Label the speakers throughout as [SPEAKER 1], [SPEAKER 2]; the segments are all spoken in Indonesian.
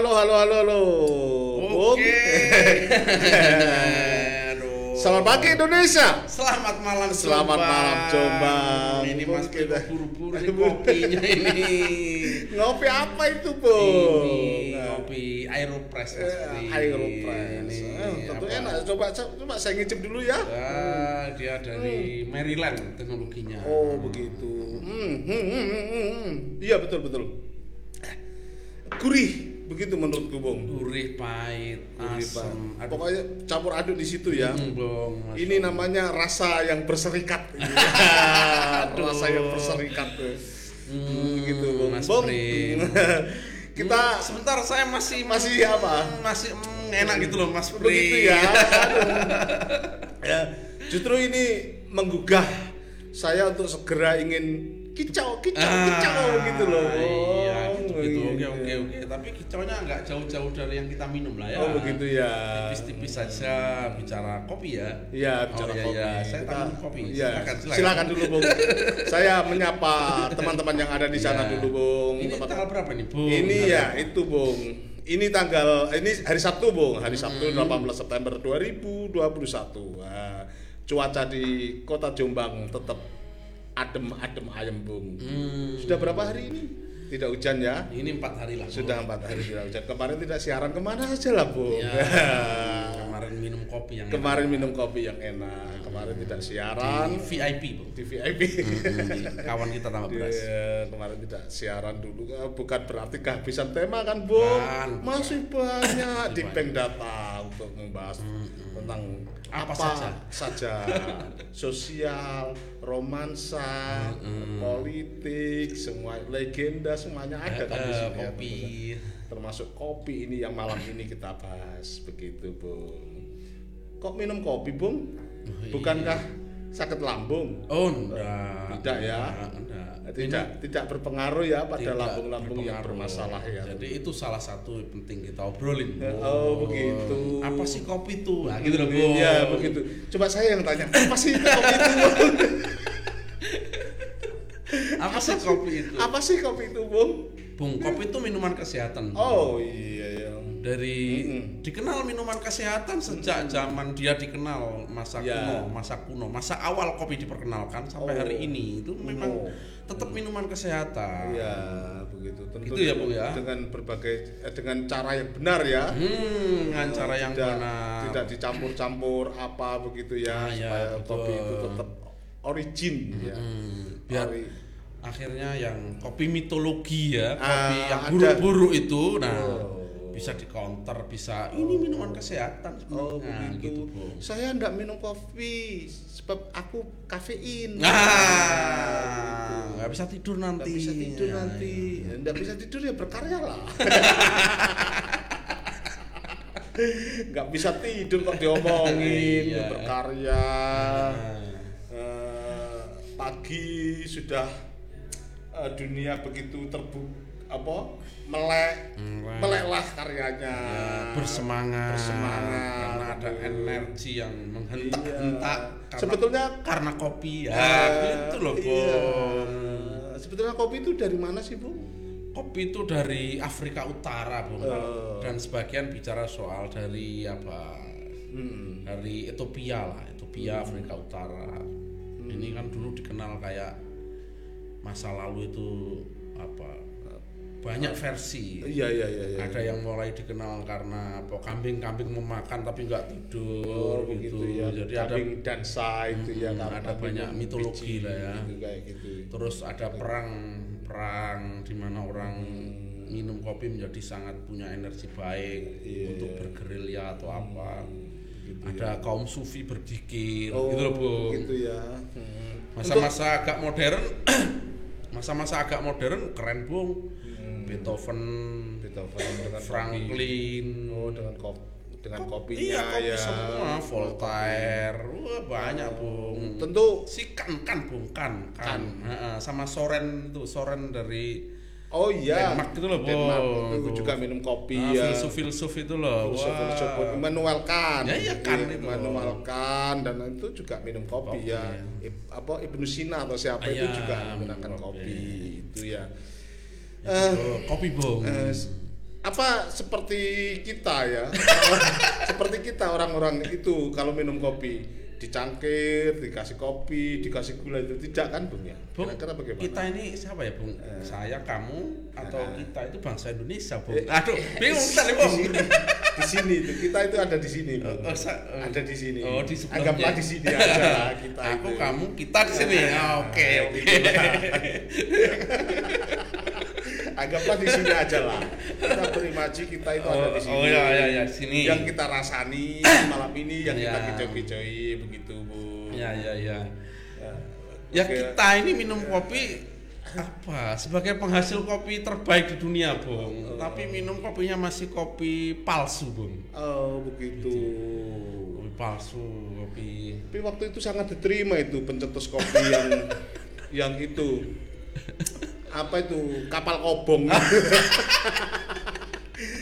[SPEAKER 1] halo, halo, halo, halo.
[SPEAKER 2] Oke. Aduh.
[SPEAKER 1] Selamat pagi Indonesia.
[SPEAKER 2] Selamat malam
[SPEAKER 1] Selamat malam, Jombang.
[SPEAKER 2] Ini Mas
[SPEAKER 1] kita-
[SPEAKER 2] buru-buru kopinya ini.
[SPEAKER 1] Ngopi apa itu?
[SPEAKER 2] Ini
[SPEAKER 1] Nah,
[SPEAKER 2] kopi Aeropress Mas
[SPEAKER 1] eh. Aeropress.
[SPEAKER 2] Ini
[SPEAKER 1] Eh, tentu
[SPEAKER 2] apa?
[SPEAKER 1] enak. Coba coba saya ngicip dulu ya.
[SPEAKER 2] Ah, dia dari Maryland teknologinya.
[SPEAKER 1] Oh, begitu. Hmm, hmm, hmm, hmm, hmm. Iya, betul, betul. Gurih, begitu menurutku, Bung.
[SPEAKER 2] Gurih, pahit, asam.
[SPEAKER 1] Pokoknya campur aduk di situ ya.
[SPEAKER 2] Hmm, Mas
[SPEAKER 1] Ini namanya rasa yang berserikat. rasa yang berserikat.
[SPEAKER 2] Hmm,
[SPEAKER 1] gitu, Bung.
[SPEAKER 2] Mas. Prim.
[SPEAKER 1] Kita
[SPEAKER 2] Hmm, sebentar saya masih
[SPEAKER 1] Masih apa?
[SPEAKER 2] Masih mm, enak gitu loh Mas Pri.
[SPEAKER 1] begitu ya. Ya. Justru ini menggugah saya untuk segera ingin kicau, kicau, kicau gitu loh.
[SPEAKER 2] Iya, gitu gitu. Oke
[SPEAKER 1] gitu.
[SPEAKER 2] oke oke. Tapi kicaunya nggak jauh-jauh dari yang kita minum lah ya.
[SPEAKER 1] Oh begitu ya.
[SPEAKER 2] Tipis-tipis saja bicara kopi ya.
[SPEAKER 1] Iya, bicara
[SPEAKER 2] oh, iya,
[SPEAKER 1] kopi.
[SPEAKER 2] Iya. Saya
[SPEAKER 1] Kita-
[SPEAKER 2] tamu kopi.
[SPEAKER 1] Iya.
[SPEAKER 2] Silakan, silakan.
[SPEAKER 1] Silakan dulu, Bung. Saya menyapa teman-teman yang ada di sana
[SPEAKER 2] Iya.
[SPEAKER 1] dulu, Bung.
[SPEAKER 2] Ini tanggal berapa nih, Bung?
[SPEAKER 1] Ini ya, itu, Bung. Ini tanggal ini hari Sabtu, Bung. Hari Sabtu
[SPEAKER 2] Hmm.
[SPEAKER 1] 18 September 2021. Nah, cuaca di Kota Jombang tetap adem-adem ayem, Bung.
[SPEAKER 2] Hmm.
[SPEAKER 1] Sudah berapa hari ini? Tidak hujan ya?
[SPEAKER 2] Ini empat hari lah.
[SPEAKER 1] Sudah empat hari tidak hujan. Kemarin tidak siaran ke mana aja lah, Bung.
[SPEAKER 2] Ya. Minum kopi yang
[SPEAKER 1] Kemarin minum kopi yang enak. Kemarin tidak
[SPEAKER 2] enak.
[SPEAKER 1] siaran
[SPEAKER 2] di VIP, Bung.
[SPEAKER 1] di VIP.
[SPEAKER 2] Hmm, di kawan kita tambah beras.
[SPEAKER 1] Iya, kemarin tidak siaran dulu Eh, bukan berarti kehabisan tema kan Bung
[SPEAKER 2] Bukan.
[SPEAKER 1] masih banyak di. Peng Data untuk membahas tentang
[SPEAKER 2] Apa
[SPEAKER 1] apa,
[SPEAKER 2] saja.
[SPEAKER 1] saja sosial romansa politik semua legenda semuanya ada kan di
[SPEAKER 2] Eh,
[SPEAKER 1] sini ya,
[SPEAKER 2] kopi.
[SPEAKER 1] teman-teman. termasuk kopi ini yang malam ini kita bahas begitu Bung kok minum kopi Bung
[SPEAKER 2] iya.
[SPEAKER 1] bukankah sakit lambung
[SPEAKER 2] Oh, enggak.
[SPEAKER 1] Tidak ya?
[SPEAKER 2] Enggak, enggak.
[SPEAKER 1] tidak tidak berpengaruh ya pada lambung-lambung yang bermasalah ya.
[SPEAKER 2] Jadi itu salah satu yang penting kita obrolin.
[SPEAKER 1] Oh, begitu.
[SPEAKER 2] Apa sih kopi itu? Nah, gitu loh.
[SPEAKER 1] Iya begitu. Coba saya yang tanya, apa sih itu kopi itu? Bung?
[SPEAKER 2] Apa sih kopi itu?
[SPEAKER 1] apa sih kopi itu, Bung?
[SPEAKER 2] Bung, kopi itu minuman kesehatan. Bung.
[SPEAKER 1] Oh iya ya.
[SPEAKER 2] Dari
[SPEAKER 1] Mm-mm.
[SPEAKER 2] dikenal minuman kesehatan sejak zaman dia dikenal masa
[SPEAKER 1] Ya.
[SPEAKER 2] kuno, masa kuno, masa awal kopi diperkenalkan sampai
[SPEAKER 1] Oh.
[SPEAKER 2] hari ini itu memang
[SPEAKER 1] Oh.
[SPEAKER 2] tetap minuman kesehatan.
[SPEAKER 1] Iya begitu. Tentu
[SPEAKER 2] Gitu ya, Bu, ya?
[SPEAKER 1] Dengan berbagai eh, dengan cara yang benar ya.
[SPEAKER 2] Hmm, dengan cara yang
[SPEAKER 1] tidak,
[SPEAKER 2] benar.
[SPEAKER 1] Tidak dicampur-campur apa begitu ya
[SPEAKER 2] Ah, ya,
[SPEAKER 1] supaya
[SPEAKER 2] betul.
[SPEAKER 1] kopi itu tetap origin ya.
[SPEAKER 2] Hmm, biar
[SPEAKER 1] Ori-
[SPEAKER 2] akhirnya yang kopi mitologi ya, kopi
[SPEAKER 1] Ah,
[SPEAKER 2] yang buruk-buruk itu, nah
[SPEAKER 1] Oh.
[SPEAKER 2] Bisa di counter, bisa ini minuman kesehatan.
[SPEAKER 1] Oh
[SPEAKER 2] Nah,
[SPEAKER 1] begitu.
[SPEAKER 2] gitu.
[SPEAKER 1] Saya enggak minum kopi sebab aku kafein.
[SPEAKER 2] Nah, nggak bisa tidur
[SPEAKER 1] Nggak
[SPEAKER 2] nanti.
[SPEAKER 1] bisa tidur
[SPEAKER 2] Ya,
[SPEAKER 1] nanti. Enggak bisa tidur ya berkarya lah. Enggak bisa tidur kok diomongin
[SPEAKER 2] Iya.
[SPEAKER 1] berkarya.
[SPEAKER 2] Nah,
[SPEAKER 1] Eh, pagi sudah eh, dunia begitu terbu apa melek
[SPEAKER 2] Melek.
[SPEAKER 1] meleklah karyanya
[SPEAKER 2] ya, bersemangat,
[SPEAKER 1] bersemangat
[SPEAKER 2] karena ada energi yang menghentak-hentak.
[SPEAKER 1] Iya.
[SPEAKER 2] Karena,
[SPEAKER 1] Sebetulnya
[SPEAKER 2] karena kopi ya,
[SPEAKER 1] Eh,
[SPEAKER 2] gitu loh,
[SPEAKER 1] iya. Sebetulnya kopi itu dari mana sih, Bu?
[SPEAKER 2] Kopi itu dari Afrika Utara, Bung.
[SPEAKER 1] Oh.
[SPEAKER 2] Dan sebagian bicara soal dari apa?
[SPEAKER 1] Hmm.
[SPEAKER 2] Dari Ethiopia lah, Ethiopia Afrika Utara. Ini kan dulu dikenal kayak masa lalu itu apa? Banyak versi.
[SPEAKER 1] Iya, iya, iya, iya.
[SPEAKER 2] Ada yang mulai dikenal karena apa kambing-kambing memakan tapi nggak tidur
[SPEAKER 1] Oh,
[SPEAKER 2] gitu.
[SPEAKER 1] begitu ya.
[SPEAKER 2] Jadi ada
[SPEAKER 1] dansa itu ya
[SPEAKER 2] Hmm, ada banyak mitologi
[SPEAKER 1] biji
[SPEAKER 2] lah ya.
[SPEAKER 1] gitu, kayak gitu.
[SPEAKER 2] terus ada perang perang di mana orang
[SPEAKER 1] Hmm.
[SPEAKER 2] minum kopi menjadi sangat punya energi baik
[SPEAKER 1] Iya.
[SPEAKER 2] untuk bergerilya atau apa
[SPEAKER 1] Gitu
[SPEAKER 2] ada kaum sufi berzikir
[SPEAKER 1] Oh,
[SPEAKER 2] gitu loh bung
[SPEAKER 1] gitu ya. Hmm.
[SPEAKER 2] masa-masa agak modern masa-masa agak modern keren bung
[SPEAKER 1] Hmm.
[SPEAKER 2] Beethoven
[SPEAKER 1] Beethoven dengan
[SPEAKER 2] Franklin
[SPEAKER 1] kopi. Oh, dengan kopi dengan kopinya
[SPEAKER 2] iya kopi
[SPEAKER 1] ya.
[SPEAKER 2] semua Voltaire wah banyak bung
[SPEAKER 1] Tentu
[SPEAKER 2] si kan kan bung kan kan,
[SPEAKER 1] Kan.
[SPEAKER 2] Heeh, sama Soren itu Soren dari
[SPEAKER 1] Oh iya.
[SPEAKER 2] Denmark gitu loh,
[SPEAKER 1] Denmark
[SPEAKER 2] Bung.
[SPEAKER 1] itu
[SPEAKER 2] Tuh.
[SPEAKER 1] juga minum kopi
[SPEAKER 2] ah,
[SPEAKER 1] ya.
[SPEAKER 2] filsuf filsuf itu loh
[SPEAKER 1] Filsuf- filsuf Immanuel Kant.
[SPEAKER 2] Ya, iya, Kant
[SPEAKER 1] Iya,
[SPEAKER 2] itu.
[SPEAKER 1] Immanuel Kant dan itu juga minum kopi,
[SPEAKER 2] Kopi,
[SPEAKER 1] ya.
[SPEAKER 2] ya.
[SPEAKER 1] Ib- apa Ibnu Sina atau siapa
[SPEAKER 2] Ah,
[SPEAKER 1] itu
[SPEAKER 2] iya,
[SPEAKER 1] juga menggunakan
[SPEAKER 2] kopi.
[SPEAKER 1] kopi. Itu ya.
[SPEAKER 2] Ya, gitu. kopi bung
[SPEAKER 1] Eh, s- apa seperti kita ya seperti kita orang-orang itu kalau minum kopi dicangkir dikasih kopi dikasih gula itu tidak kan bung ya
[SPEAKER 2] Bung,
[SPEAKER 1] kira-kira bagaimana
[SPEAKER 2] kita ini siapa ya Bung? Saya, kamu, atau
[SPEAKER 1] Eh.
[SPEAKER 2] kita itu bangsa Indonesia Bung?
[SPEAKER 1] Eh.
[SPEAKER 2] Aduh, bingung tadi
[SPEAKER 1] di
[SPEAKER 2] Bung.
[SPEAKER 1] sini di sini itu kita itu ada di sini Bung.
[SPEAKER 2] Oh, sa- oh.
[SPEAKER 1] ada di sini
[SPEAKER 2] Oh, di sebelahnya.
[SPEAKER 1] anggaplah di sini aja kita
[SPEAKER 2] Aku,
[SPEAKER 1] itu.
[SPEAKER 2] kamu, kita di sini.
[SPEAKER 1] Nah,
[SPEAKER 2] Oke, oke.
[SPEAKER 1] Lah. anggaplah di sini aja lah kita berimaji kita itu ada
[SPEAKER 2] Oh,
[SPEAKER 1] di sini
[SPEAKER 2] oh ya, ya, ya, di sini.
[SPEAKER 1] yang kita rasani malam ini yang kita
[SPEAKER 2] Ya.
[SPEAKER 1] kicau-kicoi begitu bu
[SPEAKER 2] Ya, ya, ya.
[SPEAKER 1] Ya.
[SPEAKER 2] Ya kita ini minum kopi apa sebagai penghasil kopi terbaik di dunia, Bung. Tapi minum kopinya masih kopi palsu, Bung.
[SPEAKER 1] oh begitu
[SPEAKER 2] Kopi palsu, kopi
[SPEAKER 1] tapi waktu itu sangat diterima itu pencetus kopi yang yang itu apa itu? Kapal kobong.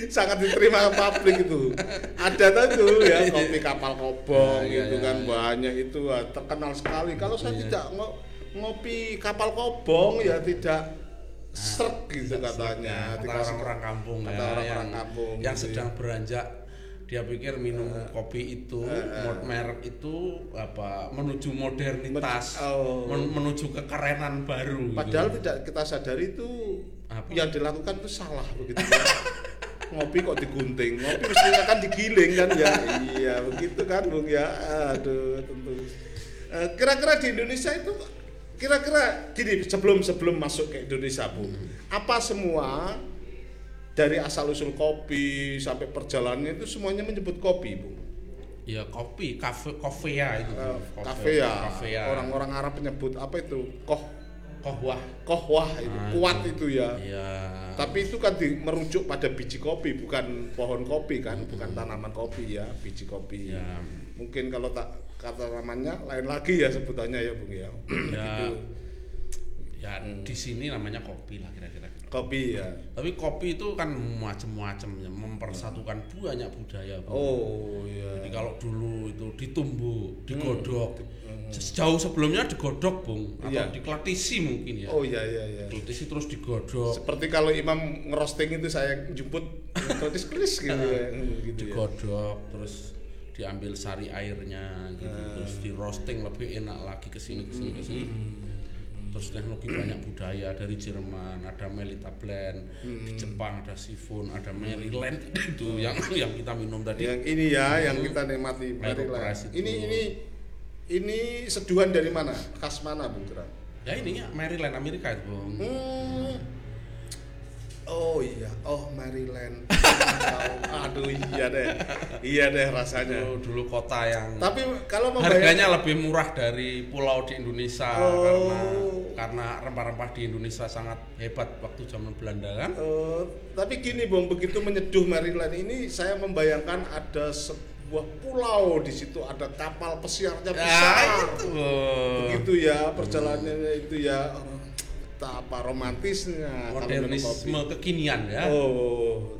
[SPEAKER 1] Sangat diterima pabrik itu. Ada tuh ya kopi kapal kobong
[SPEAKER 2] Nah,
[SPEAKER 1] gitu
[SPEAKER 2] iya,
[SPEAKER 1] kan
[SPEAKER 2] iya.
[SPEAKER 1] banyak itu ah, terkenal sekali. Kalau saya
[SPEAKER 2] Iya.
[SPEAKER 1] tidak ngo- ngopi kapal kobong ya tidak serk gitu katanya.
[SPEAKER 2] kata
[SPEAKER 1] Dikasih-
[SPEAKER 2] orang-orang kampung
[SPEAKER 1] kata
[SPEAKER 2] ya,
[SPEAKER 1] orang-orang kampung
[SPEAKER 2] yang
[SPEAKER 1] gitu
[SPEAKER 2] sedang beranjak dia pikir minum kopi itu mod merek itu apa menuju modernitas
[SPEAKER 1] Men- oh.
[SPEAKER 2] men- menuju kekerenan baru
[SPEAKER 1] Padahal
[SPEAKER 2] gitu.
[SPEAKER 1] tidak kita sadari itu
[SPEAKER 2] Apa?
[SPEAKER 1] yang dilakukan itu salah begitu. ngopi kok digunting, ngopi mestinya kan digiling kan ya. Iya, begitu kan Bung ya. Aduh, tentu. Kira-kira di Indonesia itu kira-kira gini sebelum sebelum masuk ke Indonesia, Bu. Apa semua dari asal usul kopi sampai perjalanannya itu semuanya menyebut kopi, Bu.
[SPEAKER 2] ya kopi kafe kofe ya itu
[SPEAKER 1] Eh, Kafe ya.
[SPEAKER 2] kafe
[SPEAKER 1] Orang-orang Arab menyebut apa itu? Koh
[SPEAKER 2] kohwah
[SPEAKER 1] kohwah itu,
[SPEAKER 2] Ah,
[SPEAKER 1] kuat itu ya.
[SPEAKER 2] ya
[SPEAKER 1] Tapi itu kan di- merujuk pada biji kopi, bukan pohon kopi kan, bukan tanaman kopi ya, biji kopi.
[SPEAKER 2] ya
[SPEAKER 1] Mungkin kalau tak kata namanya lain lagi ya sebutannya ya Bung ya.
[SPEAKER 2] ya
[SPEAKER 1] Gitu.
[SPEAKER 2] ya
[SPEAKER 1] Hmm.
[SPEAKER 2] di sini namanya kopi lah kira-kira
[SPEAKER 1] Kopi ya.
[SPEAKER 2] tapi kopi itu kan macam-macam ya mempersatukan banyak budaya Bung.
[SPEAKER 1] Oh iya.
[SPEAKER 2] Jadi kalau dulu itu ditumbuk, digodok,
[SPEAKER 1] Hmm.
[SPEAKER 2] sejauh sebelumnya digodok bung, atau
[SPEAKER 1] Iya.
[SPEAKER 2] diklatisi mungkin ya.
[SPEAKER 1] Oh iya iya iya.
[SPEAKER 2] Diklatisi terus digodok,
[SPEAKER 1] Seperti kalau imam ngerosting itu saya jemput kritis kris gitu ya. Hmm, gitu ya.
[SPEAKER 2] digodok, terus diambil sari airnya, gitu,
[SPEAKER 1] Ah.
[SPEAKER 2] terus di roasting lebih enak lagi ke sini ke sini ke sini.
[SPEAKER 1] Hmm.
[SPEAKER 2] Terus teknologi banyak budaya dari Jerman, ada Melita Blend,
[SPEAKER 1] Hmm.
[SPEAKER 2] di Jepang ada Sifun, ada Maryland itu yang yang kita minum tadi.
[SPEAKER 1] Yang ini ya, yang kita nikmati Maryland. Ini ini ini seduhan dari mana? Khas mana Bung?
[SPEAKER 2] Ya ini ya Maryland Amerika itu bung.
[SPEAKER 1] Hmm. Oh iya, oh Maryland. Aduh iya deh, iya deh rasanya.
[SPEAKER 2] Dulu, dulu kota yang
[SPEAKER 1] Tapi kalau
[SPEAKER 2] harganya lebih murah dari pulau di Indonesia
[SPEAKER 1] Oh.
[SPEAKER 2] karena karena rempah-rempah di Indonesia sangat hebat waktu zaman Belanda kan.
[SPEAKER 1] Eh, tapi gini Bung, begitu menyeduh Maryland ini saya membayangkan ada sebuah pulau di situ ada kapal pesiarnya
[SPEAKER 2] Ya
[SPEAKER 1] besar.
[SPEAKER 2] itu. Bung.
[SPEAKER 1] Begitu ya perjalanannya itu ya oh, betapa romantisnya
[SPEAKER 2] Modernisme kekinian ya.
[SPEAKER 1] Oh.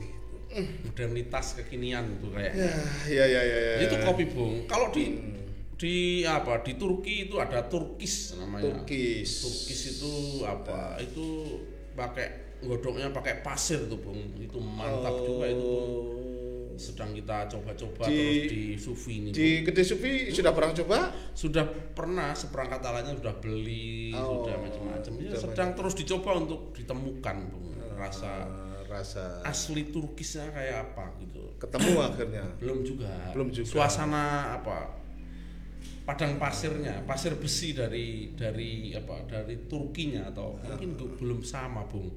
[SPEAKER 2] Modernitas kekinian itu kayak.
[SPEAKER 1] Ya, ya, ya, ya. ya.
[SPEAKER 2] Itu kopi bung. Kalau di
[SPEAKER 1] Hmm.
[SPEAKER 2] di apa di Turki itu ada Turkis namanya.
[SPEAKER 1] Turkis.
[SPEAKER 2] Turkis itu apa? Itu pakai godoknya pakai pasir tuh bung. Itu mantap juga itu. Bung. Sedang kita coba-coba
[SPEAKER 1] Di-
[SPEAKER 2] terus di Sufi ini.
[SPEAKER 1] Di Gede Sufi sudah pernah coba?
[SPEAKER 2] sudah pernah seperangkat alatnya sudah beli
[SPEAKER 1] Oh,
[SPEAKER 2] sudah macam-macam ya sedang terus dicoba untuk ditemukan Bung. rasa
[SPEAKER 1] Eh, rasa
[SPEAKER 2] asli Turkisnya kayak apa gitu
[SPEAKER 1] ketemu akhirnya.
[SPEAKER 2] belum juga
[SPEAKER 1] Belum juga.
[SPEAKER 2] suasana apa padang pasirnya pasir besi dari dari apa dari Turkinya atau mungkin gu- belum sama bung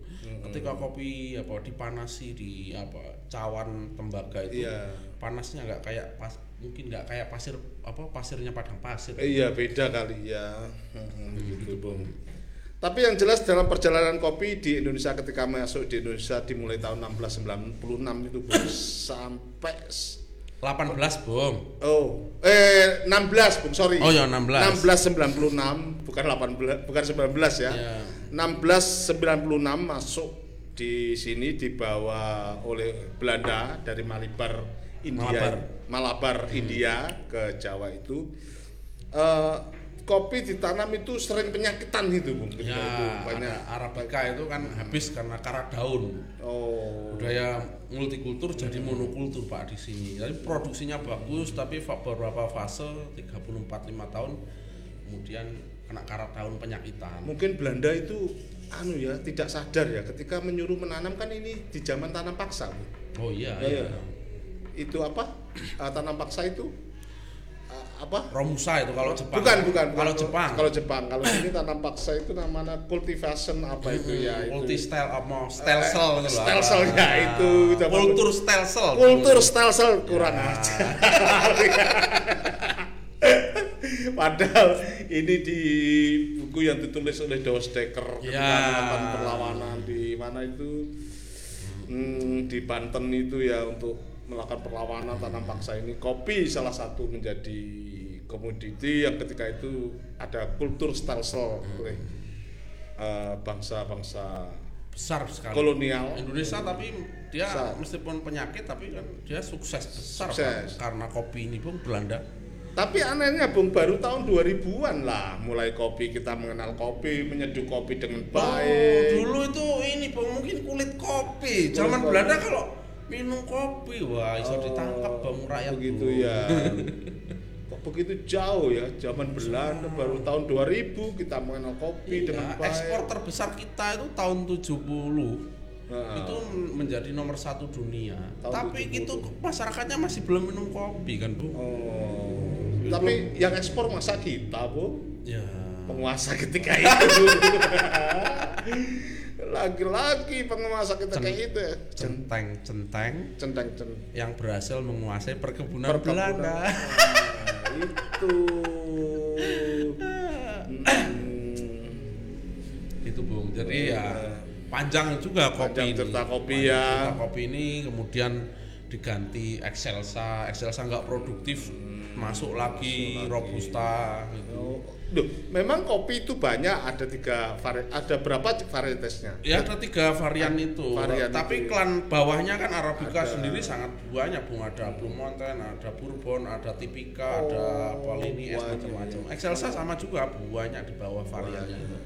[SPEAKER 2] ketika kopi apa dipanasi di apa cawan tembaga itu
[SPEAKER 1] Iya.
[SPEAKER 2] panasnya nggak kayak pas mungkin nggak kayak pasir apa pasirnya padang pasir
[SPEAKER 1] Iya beda kali ya. Hmm, gitu Bung. Tapi yang jelas dalam perjalanan kopi di Indonesia ketika masuk di Indonesia dimulai tahun 1696 itu Bung sampai s-
[SPEAKER 2] 18 bung
[SPEAKER 1] oh eh 16 Bung sorry.
[SPEAKER 2] Oh, ya, 16.
[SPEAKER 1] 1696 bukan 18 bukan 19 ya.
[SPEAKER 2] Ya.
[SPEAKER 1] 1696 masuk di sini dibawa oleh Belanda dari Malibar India
[SPEAKER 2] Malabar.
[SPEAKER 1] Malabar India ke Jawa itu Eh, kopi ditanam itu sering penyakitan gitu bung
[SPEAKER 2] Ya,
[SPEAKER 1] itu banyak
[SPEAKER 2] Arabica itu kan habis karena karat daun.
[SPEAKER 1] oh
[SPEAKER 2] Budaya multikultur jadi monokultur Pak di sini. Jadi produksinya bagus tapi beberapa fase 34 5 tahun kemudian kena karat daun penyakitan.
[SPEAKER 1] mungkin Belanda itu anu ya tidak sadar ya ketika menyuruh menanam kan ini di zaman tanam paksa Bu.
[SPEAKER 2] Oh iya,
[SPEAKER 1] Ya,
[SPEAKER 2] iya.
[SPEAKER 1] ya. itu apa Ah, tanam paksa itu ah, apa
[SPEAKER 2] Romusa itu kalau Jepang.
[SPEAKER 1] bukan bukan bukan.
[SPEAKER 2] Kalau Jepang.
[SPEAKER 1] kalau Jepang kalau sini tanam paksa itu namanya cultivation apa itu ya itu
[SPEAKER 2] multi style apa loh.
[SPEAKER 1] style cell, ya, itu. Zaman-
[SPEAKER 2] Kultur style cell.
[SPEAKER 1] kultur style cell kurang
[SPEAKER 2] Ya.
[SPEAKER 1] aja padahal ini di buku yang ditulis oleh Dos Dekker ketika
[SPEAKER 2] Ya.
[SPEAKER 1] perlawanan di mana itu hmm, di Banten itu ya untuk melakukan perlawanan tanam paksa ini kopi salah satu menjadi komoditi yang ketika itu ada kultur style cell oleh eh, bangsa-bangsa
[SPEAKER 2] besar sekali.
[SPEAKER 1] kolonial
[SPEAKER 2] Indonesia tapi dia
[SPEAKER 1] Besar.
[SPEAKER 2] meskipun penyakit tapi kan dia sukses besar
[SPEAKER 1] Sukses.
[SPEAKER 2] Pak. karena kopi ini pun Belanda.
[SPEAKER 1] Tapi anehnya Bung baru tahun 2000-an lah mulai kopi kita mengenal kopi, menyeduh kopi dengan
[SPEAKER 2] Oh,
[SPEAKER 1] baik.
[SPEAKER 2] dulu itu ini Bang, mungkin kulit kopi. Zaman
[SPEAKER 1] kopi.
[SPEAKER 2] Belanda kalau minum kopi wah iso
[SPEAKER 1] Oh,
[SPEAKER 2] ditangkap bang rakyat
[SPEAKER 1] begitu
[SPEAKER 2] Bu.
[SPEAKER 1] ya. Kok begitu jauh ya zaman Belanda baru tahun 2000 kita mengenal kopi dengan
[SPEAKER 2] Iya,
[SPEAKER 1] baik.
[SPEAKER 2] ekspor terbesar kita itu tahun 70
[SPEAKER 1] Nah,
[SPEAKER 2] itu menjadi nomor satu dunia. Tapi
[SPEAKER 1] 70.
[SPEAKER 2] itu masyarakatnya masih belum minum kopi kan bu?
[SPEAKER 1] Oh. Tapi yang ekspor masa kita, Bu?
[SPEAKER 2] Ya.
[SPEAKER 1] Penguasa ketika itu. Lagi-lagi penguasa kita
[SPEAKER 2] Cen-
[SPEAKER 1] kayak itu ya.
[SPEAKER 2] Centeng centeng
[SPEAKER 1] Centang centang.
[SPEAKER 2] yang berhasil menguasai perkebunan,
[SPEAKER 1] Perkebunan.
[SPEAKER 2] Belanda.
[SPEAKER 1] Nah, itu. Hmm.
[SPEAKER 2] itu bung. Jadi ya
[SPEAKER 1] Iya.
[SPEAKER 2] panjang juga kopi
[SPEAKER 1] Panjang
[SPEAKER 2] ini.
[SPEAKER 1] cerita kopi
[SPEAKER 2] Panjang
[SPEAKER 1] ya.
[SPEAKER 2] cerita kopi ini kemudian diganti Excelsa, Excelsa nggak produktif, masuk lagi Robusta. Gitu.
[SPEAKER 1] Oh, Duh, memang kopi itu banyak ada tiga vari, ada berapa varietasnya?
[SPEAKER 2] Ya ada tiga varian itu,
[SPEAKER 1] Varian itu.
[SPEAKER 2] tapi klan bawahnya kan Arabica
[SPEAKER 1] Ada.
[SPEAKER 2] sendiri sangat banyak, bung. Ada Blue Mountain, ada Bourbon, ada Tipika,
[SPEAKER 1] Oh,
[SPEAKER 2] ada Polini, es macam-macam. Excelsa sama juga banyak di bawah variannya itu.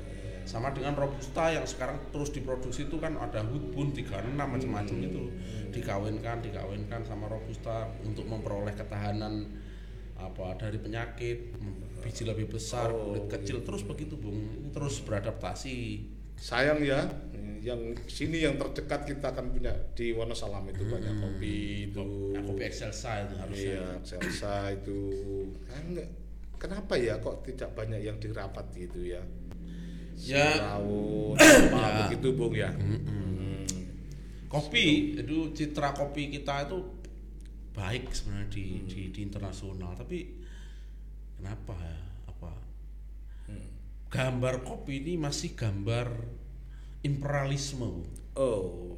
[SPEAKER 2] Sama dengan Robusta yang sekarang terus diproduksi itu kan ada Woodburn 36 macam-macam
[SPEAKER 1] Hmm.
[SPEAKER 2] itu dikawinkan, dikawinkan sama Robusta untuk memperoleh ketahanan apa dari penyakit, biji lebih besar,
[SPEAKER 1] Oh,
[SPEAKER 2] kulit kecil terus begitu, Bung. Ini terus beradaptasi.
[SPEAKER 1] Sayang ya, yang sini yang terdekat kita akan punya di Wonosalam itu banyak kopi itu.
[SPEAKER 2] Ya, kopi Excelsa itu harusnya.
[SPEAKER 1] Iya, Excelsa itu. Kan kenapa ya kok tidak banyak yang dirapat gitu ya?
[SPEAKER 2] Ya.
[SPEAKER 1] Sirawut, apa
[SPEAKER 2] Ya.
[SPEAKER 1] begitu Bung ya. Hmm.
[SPEAKER 2] Kopi itu citra kopi kita itu baik sebenarnya di, di di internasional, tapi kenapa ya? Apa? Gambar kopi ini masih gambar imperialisme.
[SPEAKER 1] Oh,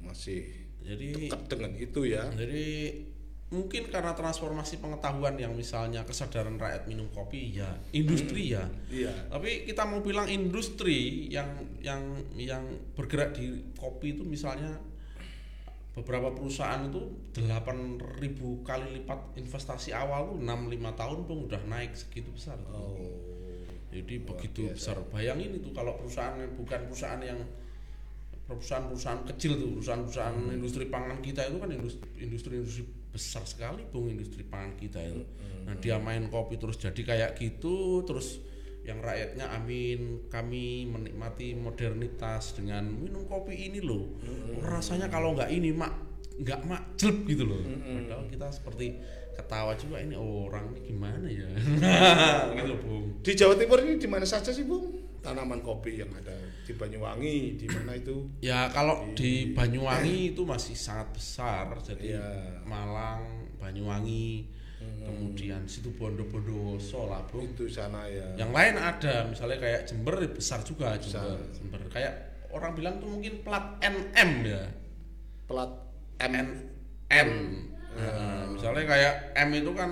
[SPEAKER 1] masih
[SPEAKER 2] Jadi
[SPEAKER 1] dekat dengan itu ya.
[SPEAKER 2] jadi mungkin karena transformasi pengetahuan yang misalnya kesadaran rakyat minum kopi ya industri ya
[SPEAKER 1] Iya.
[SPEAKER 2] tapi kita mau bilang industri yang yang yang bergerak di kopi itu misalnya beberapa perusahaan itu 8000 kali lipat investasi awal tuh 6 5 tahun pun udah naik segitu besar tuh.
[SPEAKER 1] Oh.
[SPEAKER 2] Jadi
[SPEAKER 1] luar
[SPEAKER 2] begitu
[SPEAKER 1] biasa.
[SPEAKER 2] besar. Bayangin itu kalau perusahaan bukan perusahaan yang perusahaan-perusahaan kecil tuh, perusahaan-perusahaan
[SPEAKER 1] Hmm.
[SPEAKER 2] industri pangan kita itu kan industri industri besar sekali bung industri pangan kita itu.
[SPEAKER 1] Hmm.
[SPEAKER 2] Nah dia main kopi terus jadi kayak gitu, terus yang rakyatnya amin kami menikmati modernitas dengan minum kopi ini loh.
[SPEAKER 1] Hmm.
[SPEAKER 2] Rasanya kalau nggak ini mak nggak mak jelek gitu loh. Padahal kita seperti ketawa juga ini orang ini gimana ya gitu bung.
[SPEAKER 1] Di Jawa Timur ini di mana saja sih, Bung? Tanaman kopi yang ada di Banyuwangi, di mana itu?
[SPEAKER 2] Ya kalau di Banyuwangi itu masih sangat besar, jadi
[SPEAKER 1] Iya.
[SPEAKER 2] Malang, Banyuwangi, kemudian situ Bondo Bondowoso lah bro.
[SPEAKER 1] Itu sana ya.
[SPEAKER 2] Yang lain ada, misalnya kayak Jember besar juga
[SPEAKER 1] Besar.
[SPEAKER 2] Jember. Jember kayak orang bilang tuh mungkin plat NM ya,
[SPEAKER 1] Plat M.
[SPEAKER 2] M. Nah, misalnya kayak M itu kan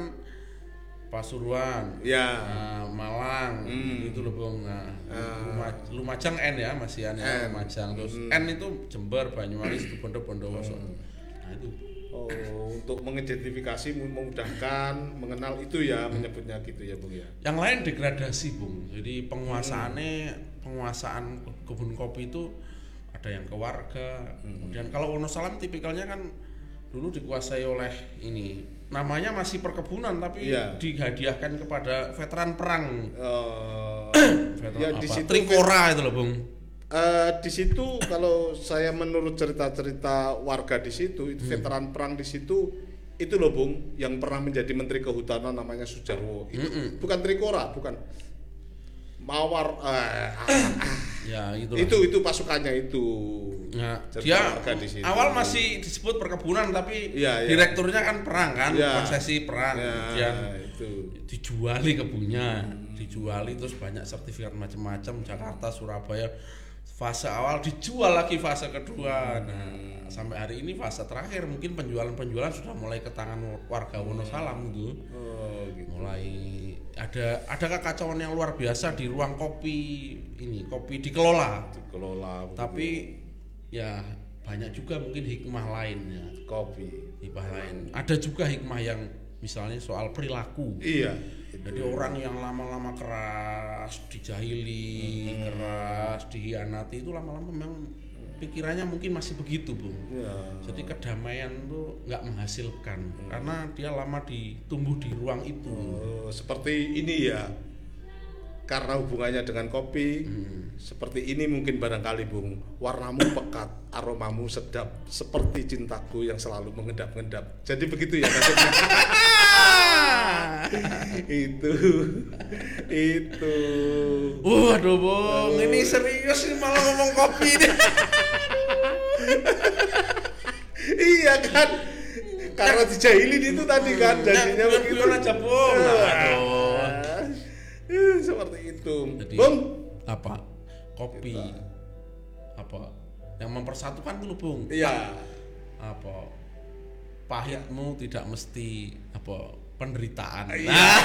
[SPEAKER 2] Pasuruan,
[SPEAKER 1] Ya.
[SPEAKER 2] Nah, Malang
[SPEAKER 1] Hmm.
[SPEAKER 2] itu loh bung nah,
[SPEAKER 1] Ah.
[SPEAKER 2] Luma- Lumajang N ya masih N ya
[SPEAKER 1] N.
[SPEAKER 2] Lumajang terus
[SPEAKER 1] Hmm.
[SPEAKER 2] N itu Jember Banyuwangi situ Bondo Bondowoso Nah itu.
[SPEAKER 1] Oh, untuk mengidentifikasi memudahkan mengenal itu ya menyebutnya gitu ya Bung ya.
[SPEAKER 2] Yang lain degradasi, Bung. Jadi penguasaannya penguasaan kebun kopi itu ada yang ke warga. Kemudian kalau Wonosalam tipikalnya kan dulu dikuasai oleh ini namanya masih perkebunan tapi
[SPEAKER 1] Iya.
[SPEAKER 2] dihadiahkan kepada veteran perang
[SPEAKER 1] Eh,
[SPEAKER 2] veteran
[SPEAKER 1] ya
[SPEAKER 2] apa?
[SPEAKER 1] di situ
[SPEAKER 2] Trikora itu loh bung
[SPEAKER 1] eh, di situ kalau saya menurut cerita-cerita warga di situ
[SPEAKER 2] Hmm.
[SPEAKER 1] itu veteran perang di situ itu loh Bung yang pernah menjadi menteri kehutanan namanya Sujarwo itu bukan Trikora bukan Mawar ah.
[SPEAKER 2] ya itu
[SPEAKER 1] itu itu pasukannya itu
[SPEAKER 2] Nah, dia
[SPEAKER 1] warga di situ.
[SPEAKER 2] awal masih disebut perkebunan tapi
[SPEAKER 1] Iya, iya.
[SPEAKER 2] direkturnya kan perang kan
[SPEAKER 1] Iya.
[SPEAKER 2] konsesi perang
[SPEAKER 1] Ya,
[SPEAKER 2] kemudian
[SPEAKER 1] itu
[SPEAKER 2] dijuali kebunnya dijuali terus banyak sertifikat macam-macam Jakarta Surabaya fase awal dijual lagi fase kedua. Nah sampai hari ini fase terakhir mungkin penjualan-penjualan sudah mulai ke tangan warga Wonosalam gitu
[SPEAKER 1] oh gitu.
[SPEAKER 2] Mulai ada ada kekacauan yang luar biasa di ruang kopi ini kopi dikelola.
[SPEAKER 1] Dikelola
[SPEAKER 2] tapi ya banyak juga mungkin hikmah lainnya.
[SPEAKER 1] Kopi.
[SPEAKER 2] Hikmah lain. Ada juga hikmah yang misalnya soal perilaku.
[SPEAKER 1] Iya
[SPEAKER 2] jadi orang yang lama-lama keras dijahili keras dihianati itu lama-lama memang pikirannya mungkin masih begitu bung
[SPEAKER 1] ya.
[SPEAKER 2] Jadi kedamaian tuh nggak menghasilkan karena dia lama ditumbuh di ruang itu.
[SPEAKER 1] Oh, seperti ini ya. Karena hubungannya dengan kopi
[SPEAKER 2] Hmm.
[SPEAKER 1] seperti ini mungkin barangkali bung warnamu pekat aromamu sedap seperti cintaku yang selalu mengendap-endap. Jadi begitu ya maksudnya itu itu
[SPEAKER 2] Waduh bung, ini serius nih malah ngomong kopi nih.
[SPEAKER 1] iya kan karena dijahilin itu tadi kan jadinya
[SPEAKER 2] Yang
[SPEAKER 1] begitu
[SPEAKER 2] aja bung. Aduh.
[SPEAKER 1] Eh, seperti itu
[SPEAKER 2] Jadi
[SPEAKER 1] bung
[SPEAKER 2] apa? Kopi apa? Yang mempersatukan dulu bung.
[SPEAKER 1] iya
[SPEAKER 2] Apa? Pahitmu tidak mesti apa penderitaan.
[SPEAKER 1] Iya.
[SPEAKER 2] Nah,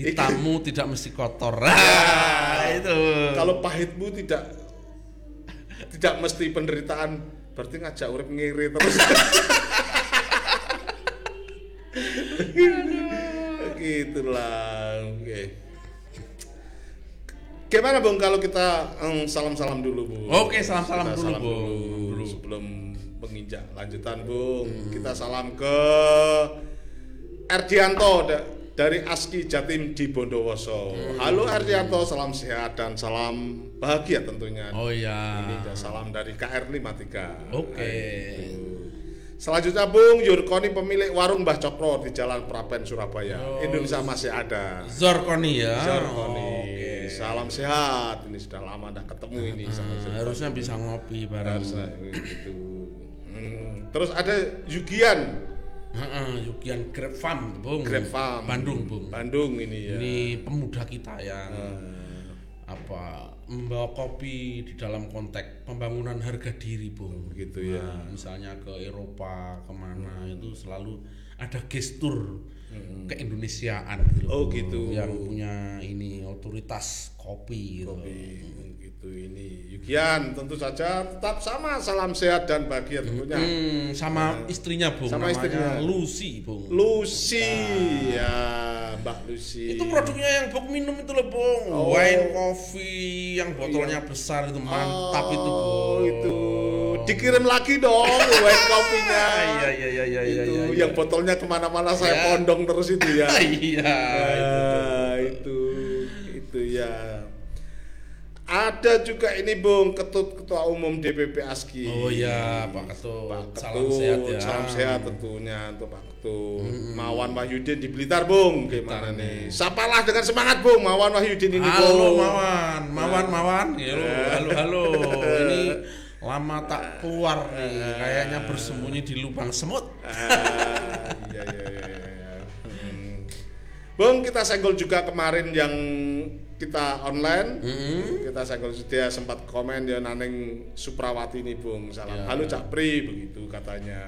[SPEAKER 2] hitammu tidak mesti kotor. Nah, itu.
[SPEAKER 1] kalau pahitmu tidak tidak mesti penderitaan berarti ngajak urip ngiri terus gitulah oke gimana bung kalau kita salam salam dulu bu
[SPEAKER 2] Oke, salam-salam dulu,
[SPEAKER 1] salam
[SPEAKER 2] Bung.
[SPEAKER 1] dulu
[SPEAKER 2] Dulu.
[SPEAKER 1] sebelum menginjak lanjutan bung kita salam ke Erdianto da- dari Aski Jatim di Bondowoso halo Erdianto salam sehat dan salam bahagia tentunya
[SPEAKER 2] Oh iya.
[SPEAKER 1] ini ada salam dari KR53.
[SPEAKER 2] Oke.
[SPEAKER 1] Selanjutnya Bung Yurkoni pemilik warung Mbah Cokro di Jalan Prapen Surabaya.
[SPEAKER 2] Oh.
[SPEAKER 1] Indonesia masih ada.
[SPEAKER 2] Zorkoni ya.
[SPEAKER 1] Yurkoni.
[SPEAKER 2] Oke.
[SPEAKER 1] Salam sehat. Ini sudah lama dah ketemu ini sama
[SPEAKER 2] Nah,
[SPEAKER 1] Yurkoni.
[SPEAKER 2] harusnya bisa ngopi bareng.
[SPEAKER 1] Harusnya gitu. Hmm. Terus ada Yugian
[SPEAKER 2] Heeh, Yukian Grab Farm, Bung.
[SPEAKER 1] Grab Farm.
[SPEAKER 2] Bandung, Bung.
[SPEAKER 1] Bandung ini ya.
[SPEAKER 2] Ini pemuda kita yang
[SPEAKER 1] Ah,
[SPEAKER 2] apa membawa kopi di dalam konteks pembangunan harga diri, Bung.
[SPEAKER 1] begitu ya.
[SPEAKER 2] Nah, misalnya ke Eropa ke mana itu selalu ada gestur keindonesiaan gitu.
[SPEAKER 1] Oh,
[SPEAKER 2] Bung.
[SPEAKER 1] gitu.
[SPEAKER 2] Yang punya ini otoritas kopi gitu.
[SPEAKER 1] Kopi gitu ini. Yugian tentu saja tetap sama salam sehat dan bahagia tentunya.
[SPEAKER 2] Hmm, sama istrinya, Bung.
[SPEAKER 1] Sama istrinya.
[SPEAKER 2] Lucy, Bung.
[SPEAKER 1] Lucy ya Mbak Lucy
[SPEAKER 2] Itu produknya yang bok minum itu loh, Bung.
[SPEAKER 1] Oh.
[SPEAKER 2] Wine coffee yang botolnya besar itu mantap itu, Bung.
[SPEAKER 1] Oh, itu dikirim lagi dong wine kopinya
[SPEAKER 2] Iya, iya, iya, iya, iya,
[SPEAKER 1] itu
[SPEAKER 2] iya, iya.
[SPEAKER 1] yang botolnya ke mana-mana saya
[SPEAKER 2] Ya.
[SPEAKER 1] pondong terus itu ya
[SPEAKER 2] Iya.
[SPEAKER 1] Ah, itu itu ya ada juga ini Bung Ketut Ketua Umum DPP ASKI
[SPEAKER 2] Oh iya, Pak Ketut.
[SPEAKER 1] Pak
[SPEAKER 2] Salam
[SPEAKER 1] Ketut,
[SPEAKER 2] sehat ya.
[SPEAKER 1] salam sehat tentunya untuk Pak Ketut. Mawan Wahyudin di Blitar, Bung. Gimana nih? Sapalah dengan semangat, Bung. Mawan Wahyudin ini,
[SPEAKER 2] Halo
[SPEAKER 1] Bung.
[SPEAKER 2] Mawan, Mawan, Mawan. Halo, halo, halo. Ini lama tak keluar nih, kayaknya bersembunyi di lubang semut.
[SPEAKER 1] Ah, iya, iya, iya, iya. Hmm. Bung, kita senggol juga kemarin yang kita online. Kita senggol dia sempat komen dia naneng Suprawati nih, Bung. Salam.
[SPEAKER 2] Ya.
[SPEAKER 1] Halo Cak Pri begitu katanya.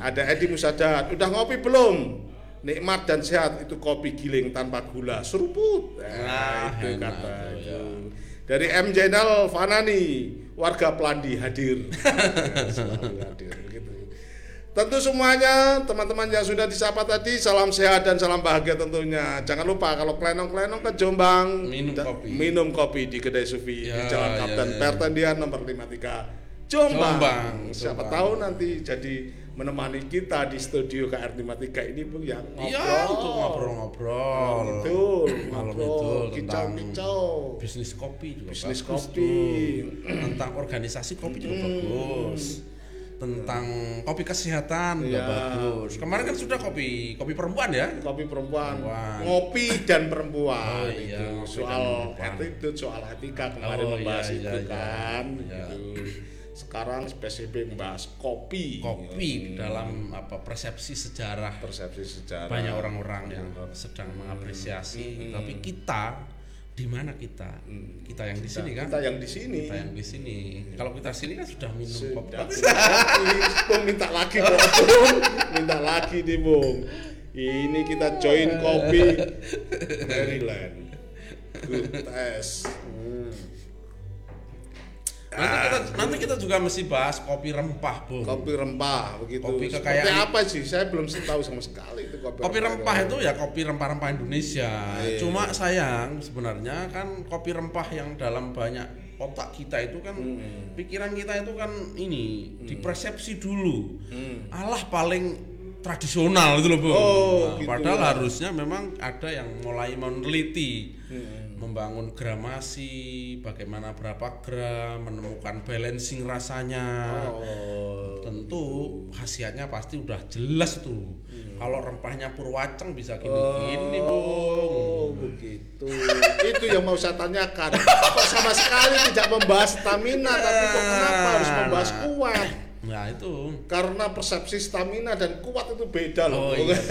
[SPEAKER 1] Ada Edi Musadat. Udah ngopi belum? Nikmat dan sehat itu kopi giling tanpa gula, seruput. Nah,
[SPEAKER 2] Ah,
[SPEAKER 1] itu
[SPEAKER 2] enak
[SPEAKER 1] kata itu.
[SPEAKER 2] ya.
[SPEAKER 1] Dari M Jainal Fanani, warga Plandi hadir. Hadir begitu. Tentu semuanya teman-teman yang sudah disapa tadi salam sehat dan salam bahagia tentunya. Jangan lupa kalau klenong-klenong ke Jombang
[SPEAKER 2] Minum kopi.
[SPEAKER 1] minum kopi di kedai Sufi di
[SPEAKER 2] Ya,
[SPEAKER 1] Jalan
[SPEAKER 2] ya,
[SPEAKER 1] Kapten
[SPEAKER 2] ya.
[SPEAKER 1] Pertendian nomor 53 Jombang.
[SPEAKER 2] Jombang,
[SPEAKER 1] Siapa
[SPEAKER 2] Jombang.
[SPEAKER 1] tahu nanti jadi menemani kita di studio KR 53 ini Bung yang
[SPEAKER 2] Iya, untuk ngobrol-ngobrol.
[SPEAKER 1] Betul,
[SPEAKER 2] Malam
[SPEAKER 1] ngobrol,
[SPEAKER 2] itu tentang
[SPEAKER 1] kicau-kicau.
[SPEAKER 2] bisnis kopi juga
[SPEAKER 1] Bisnis
[SPEAKER 2] bagus
[SPEAKER 1] kopi.
[SPEAKER 2] tuh. tentang organisasi kopi juga bagus tentang kopi kesehatan juga
[SPEAKER 1] Iya.
[SPEAKER 2] bagus kemarin kan sudah kopi kopi perempuan ya
[SPEAKER 1] kopi perempuan,
[SPEAKER 2] Perempuan.
[SPEAKER 1] ngopi dan perempuan
[SPEAKER 2] Oh, iya,
[SPEAKER 1] itu soal attitude soal etika kemarin
[SPEAKER 2] Oh,
[SPEAKER 1] membahas
[SPEAKER 2] iya,
[SPEAKER 1] itu
[SPEAKER 2] iya, iya.
[SPEAKER 1] kan
[SPEAKER 2] Iya.
[SPEAKER 1] gitu. Sekarang spesifik membahas kopi.
[SPEAKER 2] Kopi dalam apa persepsi sejarah.
[SPEAKER 1] Persepsi sejarah.
[SPEAKER 2] Banyak orang-orang yang sedang mengapresiasi. Tapi kita di mana kita? Kita yang di sini kan?
[SPEAKER 1] kita yang di sini.
[SPEAKER 2] Kita yang di sini. Kalau kita sini kan sudah minum kopi.
[SPEAKER 1] Sudah kopi Bung minta lagi Bung. minta lagi nih Bung. Ini kita join kopi. Maryland. Good test. Hmm.
[SPEAKER 2] Nanti kita nanti kita juga mesti bahas kopi rempah bung
[SPEAKER 1] kopi rempah begitu
[SPEAKER 2] Kopi
[SPEAKER 1] seperti
[SPEAKER 2] kekayaan-
[SPEAKER 1] apa sih saya belum tahu sama sekali itu kopi,
[SPEAKER 2] kopi rempah itu ya kopi rempah-rempah Indonesia.
[SPEAKER 1] Iya.
[SPEAKER 2] Cuma sayang sebenarnya kan kopi rempah yang dalam banyak otak kita itu kan
[SPEAKER 1] Hmm.
[SPEAKER 2] pikiran kita itu kan ini dipersepsi dulu.
[SPEAKER 1] Hmm.
[SPEAKER 2] Allah paling tradisional gitu loh, Bung.
[SPEAKER 1] Oh,
[SPEAKER 2] Nah,
[SPEAKER 1] gitu
[SPEAKER 2] padahal
[SPEAKER 1] ya.
[SPEAKER 2] harusnya memang ada yang mulai meneliti
[SPEAKER 1] Hmm.
[SPEAKER 2] Membangun gramasi, bagaimana berapa gram, menemukan balancing rasanya.
[SPEAKER 1] oh
[SPEAKER 2] tentu khasiatnya pasti udah jelas tuh. Kalau rempahnya purwaceng bisa gini-gini,
[SPEAKER 1] Oh,
[SPEAKER 2] Bung.
[SPEAKER 1] begitu. Itu yang mau saya tanyakan. Kok sama sekali tidak membahas stamina, tapi kok kenapa harus membahas kuat?
[SPEAKER 2] Nah, itu.
[SPEAKER 1] Karena persepsi stamina dan kuat itu beda loh.
[SPEAKER 2] Oh, iya.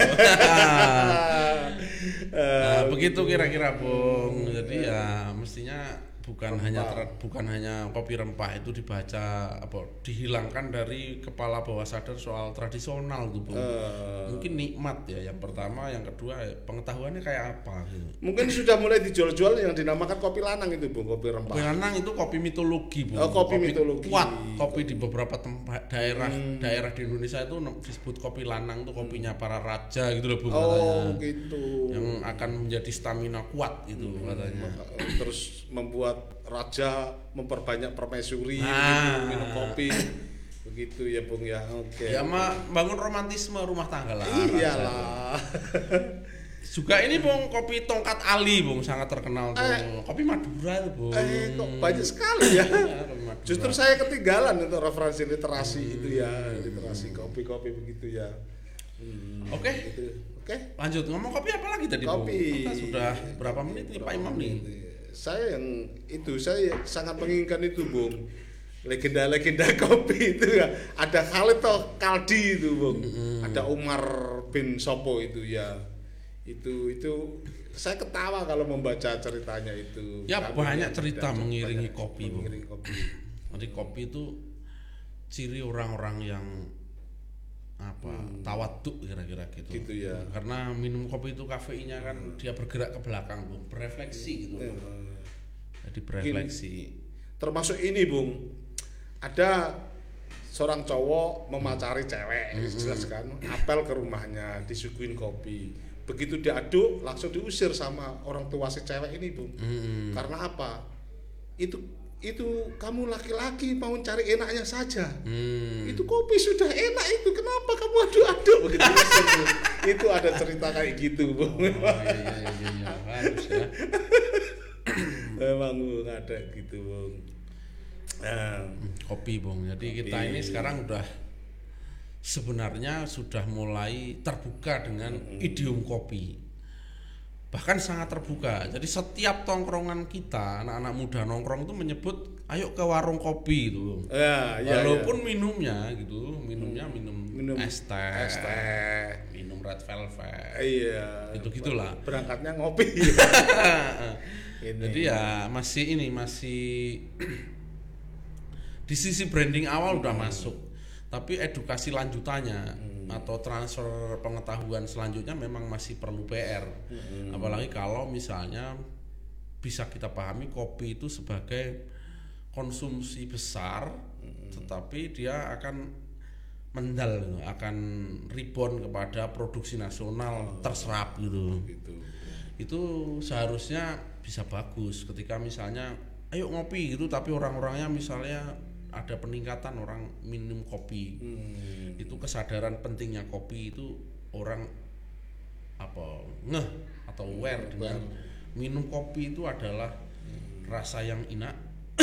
[SPEAKER 1] Eh,
[SPEAKER 2] Nah, begitu kira-kira, Bung. Jadi ya mestinya bukan hanya tra- bukan hanya kopi rempah itu dibaca apa dihilangkan dari kepala bawah sadar soal tradisional tuh,
[SPEAKER 1] eh,
[SPEAKER 2] Mungkin nikmat ya yang pertama, yang kedua ya, pengetahuannya kayak apa gitu.
[SPEAKER 1] mungkin sudah mulai dijual-jual yang dinamakan kopi lanang itu, Bung, kopi rempah.
[SPEAKER 2] Kopi lanang itu kopi mitologi, Bu.
[SPEAKER 1] Oh, kopi mitologi.
[SPEAKER 2] Kuat. Kopi di beberapa tempat daerah daerah di Indonesia itu disebut kopi lanang tuh kopinya para raja gitu loh, Bu
[SPEAKER 1] Oh,
[SPEAKER 2] katanya.
[SPEAKER 1] gitu.
[SPEAKER 2] Yang akan menjadi stamina kuat gitu katanya.
[SPEAKER 1] Terus membuat raja memperbanyak permaisuri
[SPEAKER 2] Nah.
[SPEAKER 1] minum kopi. Begitu ya, Bung ya. Oke.
[SPEAKER 2] Ya ma, bangun romantisme rumah tangga lah.
[SPEAKER 1] Iyalah.
[SPEAKER 2] Juga ini Bung kopi tongkat Ali Bung sangat terkenal tuh.
[SPEAKER 1] Eh.
[SPEAKER 2] Kopi Madura tuh Bung.
[SPEAKER 1] Eh, kok banyak sekali ya.
[SPEAKER 2] Ya.
[SPEAKER 1] Justru saya ketinggalan untuk referensi literasi itu ya, literasi kopi-kopi begitu ya. Hmm,
[SPEAKER 2] Oke.
[SPEAKER 1] gitu. Oke.
[SPEAKER 2] Lanjut ngomong kopi apa lagi tadi Bung?
[SPEAKER 1] Kopi.
[SPEAKER 2] Kita sudah berapa menit nih Pak Imam nih?
[SPEAKER 1] Saya yang itu saya sangat menginginkan itu, Bung. Legenda-legenda kopi itu ya. Ada Khalid Kaldi itu, Bung. Ada Umar bin Sopo itu ya. Itu itu saya ketawa kalau membaca ceritanya itu.
[SPEAKER 2] Ya,
[SPEAKER 1] Kami
[SPEAKER 2] banyak cerita mengiringi
[SPEAKER 1] banyak
[SPEAKER 2] kopi, Bung.
[SPEAKER 1] mengiringi kopi.
[SPEAKER 2] Jadi kopi itu ciri orang-orang yang apa tawaduk kira-kira gitu.
[SPEAKER 1] Gitu ya.
[SPEAKER 2] Karena minum kopi itu kafeinnya kan dia bergerak ke belakang, Bung, berefleksi gitu.
[SPEAKER 1] Eh,
[SPEAKER 2] Jadi berefleksi.
[SPEAKER 1] termasuk ini bung ada seorang cowok memacari cewek jelas kan apel ke rumahnya disuguhin kopi begitu diaduk langsung diusir sama orang tua si cewek ini bung
[SPEAKER 2] Mm-mm.
[SPEAKER 1] karena apa itu itu kamu laki-laki mau cari enaknya saja
[SPEAKER 2] Hmm.
[SPEAKER 1] itu kopi sudah enak itu kenapa kamu aduk-aduk begitu itu ada cerita kayak gitu bung
[SPEAKER 2] Oh, iya, iya, iya, iya. Harus ya.
[SPEAKER 1] memang bung ada gitu bung Nah,
[SPEAKER 2] Kopi, Bung. Jadi kita ini sekarang udah sebenarnya sudah mulai terbuka dengan idiom kopi. Bahkan sangat terbuka. Jadi setiap tongkrongan kita, anak-anak muda nongkrong itu menyebut ayo ke warung kopi itu. Bung.
[SPEAKER 1] ya, ya,
[SPEAKER 2] Walaupun minumnya gitu, minumnya minum,
[SPEAKER 1] Minum
[SPEAKER 2] es teh,
[SPEAKER 1] es teh
[SPEAKER 2] minum red velvet.
[SPEAKER 1] iya
[SPEAKER 2] Gitu gitulah.
[SPEAKER 1] berangkatnya ngopi Ini.
[SPEAKER 2] Jadi ya masih ini masih di sisi branding awal udah masuk. Tapi edukasi lanjutannya atau transfer pengetahuan selanjutnya memang masih perlu PR. Apalagi kalau misalnya bisa kita pahami kopi itu sebagai konsumsi besar tetapi dia akan mendal akan rebound kepada produksi nasional terserap gitu.
[SPEAKER 1] Gitu.
[SPEAKER 2] Itu seharusnya bisa bagus. Ketika misalnya ayo ngopi gitu. Tapi orang-orangnya misalnya ada peningkatan orang minum kopi.
[SPEAKER 1] Hmm.
[SPEAKER 2] itu kesadaran pentingnya kopi itu orang apa ngeh atau aware dengan minum kopi itu adalah rasa yang enak.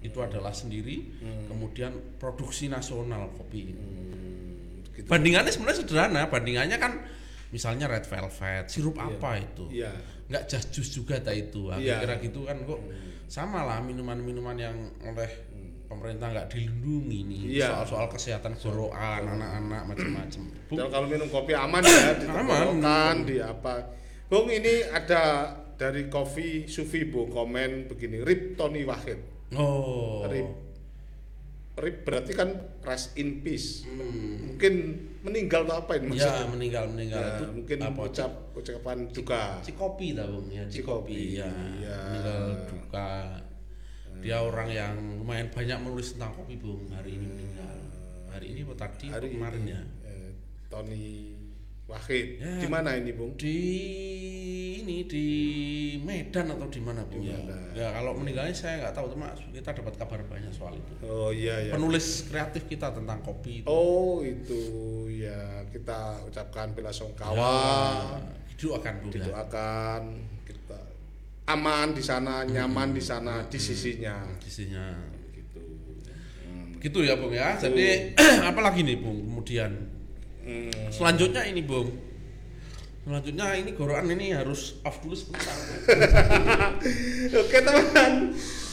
[SPEAKER 2] Itu adalah sendiri. Kemudian produksi nasional kopi
[SPEAKER 1] Hmm, gitu.
[SPEAKER 2] bandingannya sebenarnya sederhana. Bandingannya kan misalnya red velvet sirup apa itu?
[SPEAKER 1] Iya.
[SPEAKER 2] Nggak jas jus juga tak itu
[SPEAKER 1] Iya.
[SPEAKER 2] kira gitu kan kok sama lah minuman-minuman yang oleh pemerintah nggak dilindungi nih
[SPEAKER 1] Iya.
[SPEAKER 2] soal-soal kesehatan gorokan anak-anak macam-macam
[SPEAKER 1] kalau minum kopi aman ya di
[SPEAKER 2] Aman.
[SPEAKER 1] di apa. Bung ini ada dari kopi Sufi Bung komen begini, Rip Tony Wahid.
[SPEAKER 2] oh
[SPEAKER 1] Rip. Rip berarti kan rest in peace.
[SPEAKER 2] Hmm.
[SPEAKER 1] Mungkin meninggal atau apa ini
[SPEAKER 2] ya
[SPEAKER 1] maksudnya?
[SPEAKER 2] meninggal meninggal
[SPEAKER 1] Ya,
[SPEAKER 2] itu
[SPEAKER 1] mungkin
[SPEAKER 2] apa
[SPEAKER 1] ucap ucapan duka.
[SPEAKER 2] Cikopi tau bung ya Cikopi
[SPEAKER 1] Cikopi,
[SPEAKER 2] ya
[SPEAKER 1] iya.
[SPEAKER 2] meninggal duka dia orang yang lumayan banyak menulis tentang kopi bung hari ini meninggal hari ini atau tadi
[SPEAKER 1] Hari
[SPEAKER 2] kemarin ya
[SPEAKER 1] eh, Tony Wahid.
[SPEAKER 2] Ya.
[SPEAKER 1] Di mana ini, Bung?
[SPEAKER 2] di ini di Medan atau di mana bung ya ya kalau meninggalnya saya nggak tahu cuma kita dapat kabar banyak soal itu
[SPEAKER 1] Oh iya ya.
[SPEAKER 2] penulis kreatif kita tentang kopi itu
[SPEAKER 1] Oh itu ya kita ucapkan bela sungkawa.
[SPEAKER 2] Ya, akan bung ya.
[SPEAKER 1] didoakan kita aman di sana nyaman di sana di sisinya
[SPEAKER 2] Isinya
[SPEAKER 1] gitu
[SPEAKER 2] gitu ya bung ya jadi apa lagi nih bung kemudian
[SPEAKER 1] Hmm.
[SPEAKER 2] selanjutnya ini bung. Selanjutnya ini gorokan ini harus off dulu sebentar.
[SPEAKER 1] Oke teman.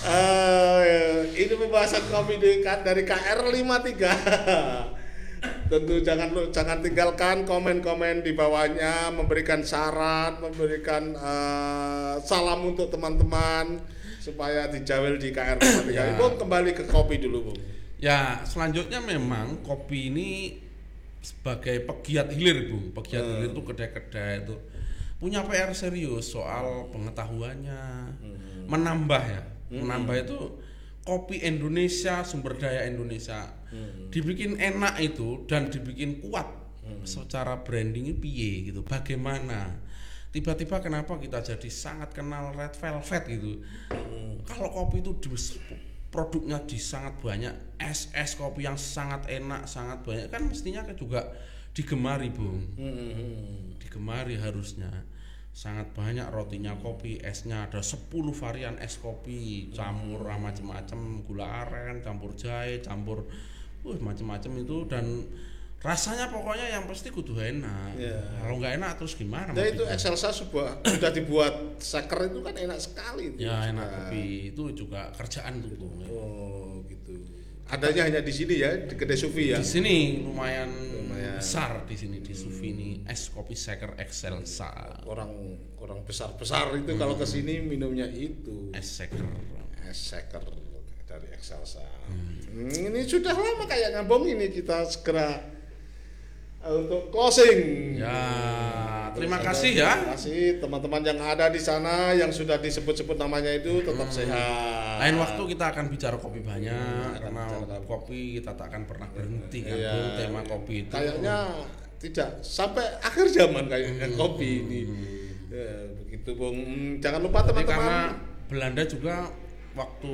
[SPEAKER 1] Eh, ini pembahasan kopi di- dari KR 53 tentu jangan lu jangan tinggalkan komen-komen di bawahnya memberikan saran memberikan eh, salam untuk teman-teman supaya dijawel di KR 53
[SPEAKER 2] Ya.
[SPEAKER 1] Bung kembali ke kopi dulu Bung.
[SPEAKER 2] Ya, selanjutnya memang kopi ini sebagai pegiat hilir, Bung. Pegiat
[SPEAKER 1] Hmm.
[SPEAKER 2] hilir itu kedai-kedai itu punya PR serius soal pengetahuannya.
[SPEAKER 1] Hmm.
[SPEAKER 2] Menambah ya. Menambah itu kopi Indonesia, sumber daya Indonesia.
[SPEAKER 1] Hmm.
[SPEAKER 2] Dibikin enak itu dan dibikin kuat secara branding piye gitu. Bagaimana? Tiba-tiba kenapa kita jadi sangat kenal red velvet gitu. Kalau kopi itu di produknya di sangat banyak es es kopi yang sangat enak sangat banyak. Kan mestinya kan juga digemari bung.
[SPEAKER 1] Hmm.
[SPEAKER 2] digemari harusnya. Sangat banyak rotinya kopi esnya. Ada 10 varian es kopi. Campur macam-macam gula aren campur jahe campur uh, macam-macam itu. Dan rasanya pokoknya yang pasti kudu enak
[SPEAKER 1] Iya.
[SPEAKER 2] kalau nggak enak terus gimana
[SPEAKER 1] Nah
[SPEAKER 2] mau
[SPEAKER 1] itu? Excelsa sebuah sudah dibuat seker itu kan enak sekali itu.
[SPEAKER 2] ya enak
[SPEAKER 1] juga.
[SPEAKER 2] kopi itu juga kerjaan tuh.
[SPEAKER 1] Oh gitu. Adanya hanya di sini ya di kedai Sufi ya.
[SPEAKER 2] Di sini lumayan,
[SPEAKER 1] Lumayan.
[SPEAKER 2] besar di sini di Sufi ini es kopi seker Excelsa.
[SPEAKER 1] Orang orang besar besar itu kalau ke sini minumnya itu
[SPEAKER 2] Es seker.
[SPEAKER 1] es seker dari Excelsa. Hmm, ini sudah lama kayak ngabong ini kita segera untuk closing.
[SPEAKER 2] Ya, terima
[SPEAKER 1] Terus
[SPEAKER 2] kasih
[SPEAKER 1] ada-
[SPEAKER 2] ya.
[SPEAKER 1] Terima kasih teman-teman yang ada di sana yang sudah disebut-sebut namanya itu tetap sehat.
[SPEAKER 2] Lain waktu kita akan bicara kopi banyak
[SPEAKER 1] akan
[SPEAKER 2] karena
[SPEAKER 1] bicara
[SPEAKER 2] kopi kita tak akan pernah berhenti kan. Bung, tema kopi itu.
[SPEAKER 1] kayaknya tidak sampai akhir zaman kayaknya
[SPEAKER 2] Hmm.
[SPEAKER 1] kopi ini ya, begitu bung Hmm, jangan lupa teman-teman
[SPEAKER 2] Belanda juga waktu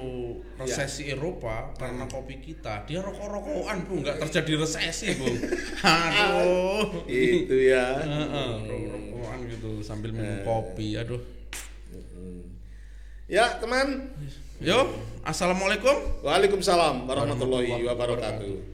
[SPEAKER 1] Ya.
[SPEAKER 2] resesi Eropa karena kopi kita dia rokok-rokokan bung nggak terjadi resesi bung aduh.
[SPEAKER 1] Itu ya.
[SPEAKER 2] Heeh, rokok-rokokan gitu sambil minum
[SPEAKER 1] Eh.
[SPEAKER 2] kopi aduh.
[SPEAKER 1] Ya teman.
[SPEAKER 2] Yo, assalamualaikum.
[SPEAKER 1] Waalaikumsalam warahmatullahi wabarakatuh